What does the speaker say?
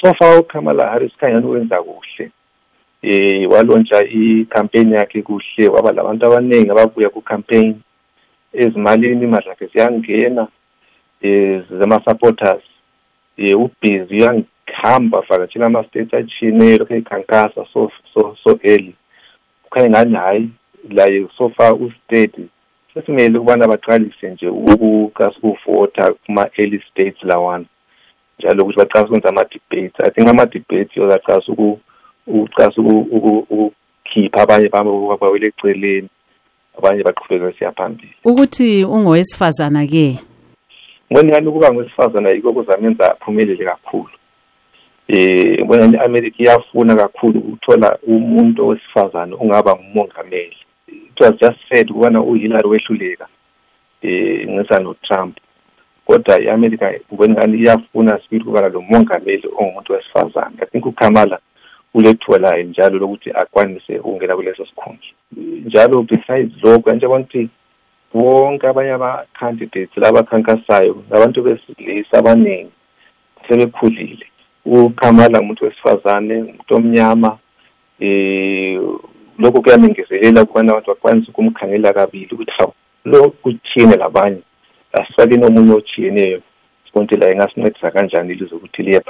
so far ukamala harris khanyani wenza kuhle. Eh walontsha i-campaign yakhe kuhle waba labantu abaningi ababuya ku-campaign. Ezimalini imali zakhe ziyangena um zama-supporters. Um ubhizi uyangihamba avakatshela ama-states atshiyeneyo lokhu ekhankasa so so so early. Kukhanya ngani hhayi laye so far ustate sesimele ukubana baqalise nje ukukasa ukuvota kuma-early states lawana. Njalo ukuthi baqalise ukwenza ama-debates i think ama-debates yozaqalisa ukucasa ukukhipha abanye bawele eceleni abanye baqhubeke siya phambili ukuthi ungowesifazana-ke? Ngibona ngani ukuba ngowesifazana yiko kuzamenza aphumelele kakhulu. Eh ngibona ngani i-america iyafuna kakhulu ukuthola umuntu owesifazane ungaba ngumongameli. It was just said ukubana uhillary wehluleka eh ngisa no-trump. Kodwa i-america ngibona iyafuna sibili ukubana lo mongameli ongumuntu wesifazane. I think ukamala ulethuba njalo lokuthi akwanise ukungena kuleso sikhundla. Njalo besides lokho njengoba ukuthi bonke abanye ama-candidates labakhankasayo ngabantu besilisa abaningi sebekhulile. Ukhamala umuntu wesifazane umuntu omnyama eh lokho kuyaningezelela kubana abantu bakwanise ukumkhangela kabili ukuthi hawu lo kuthini labanye? asisabi nomunye ojiyeneyo sponti la ingasincedisa kanjani ilizwe liye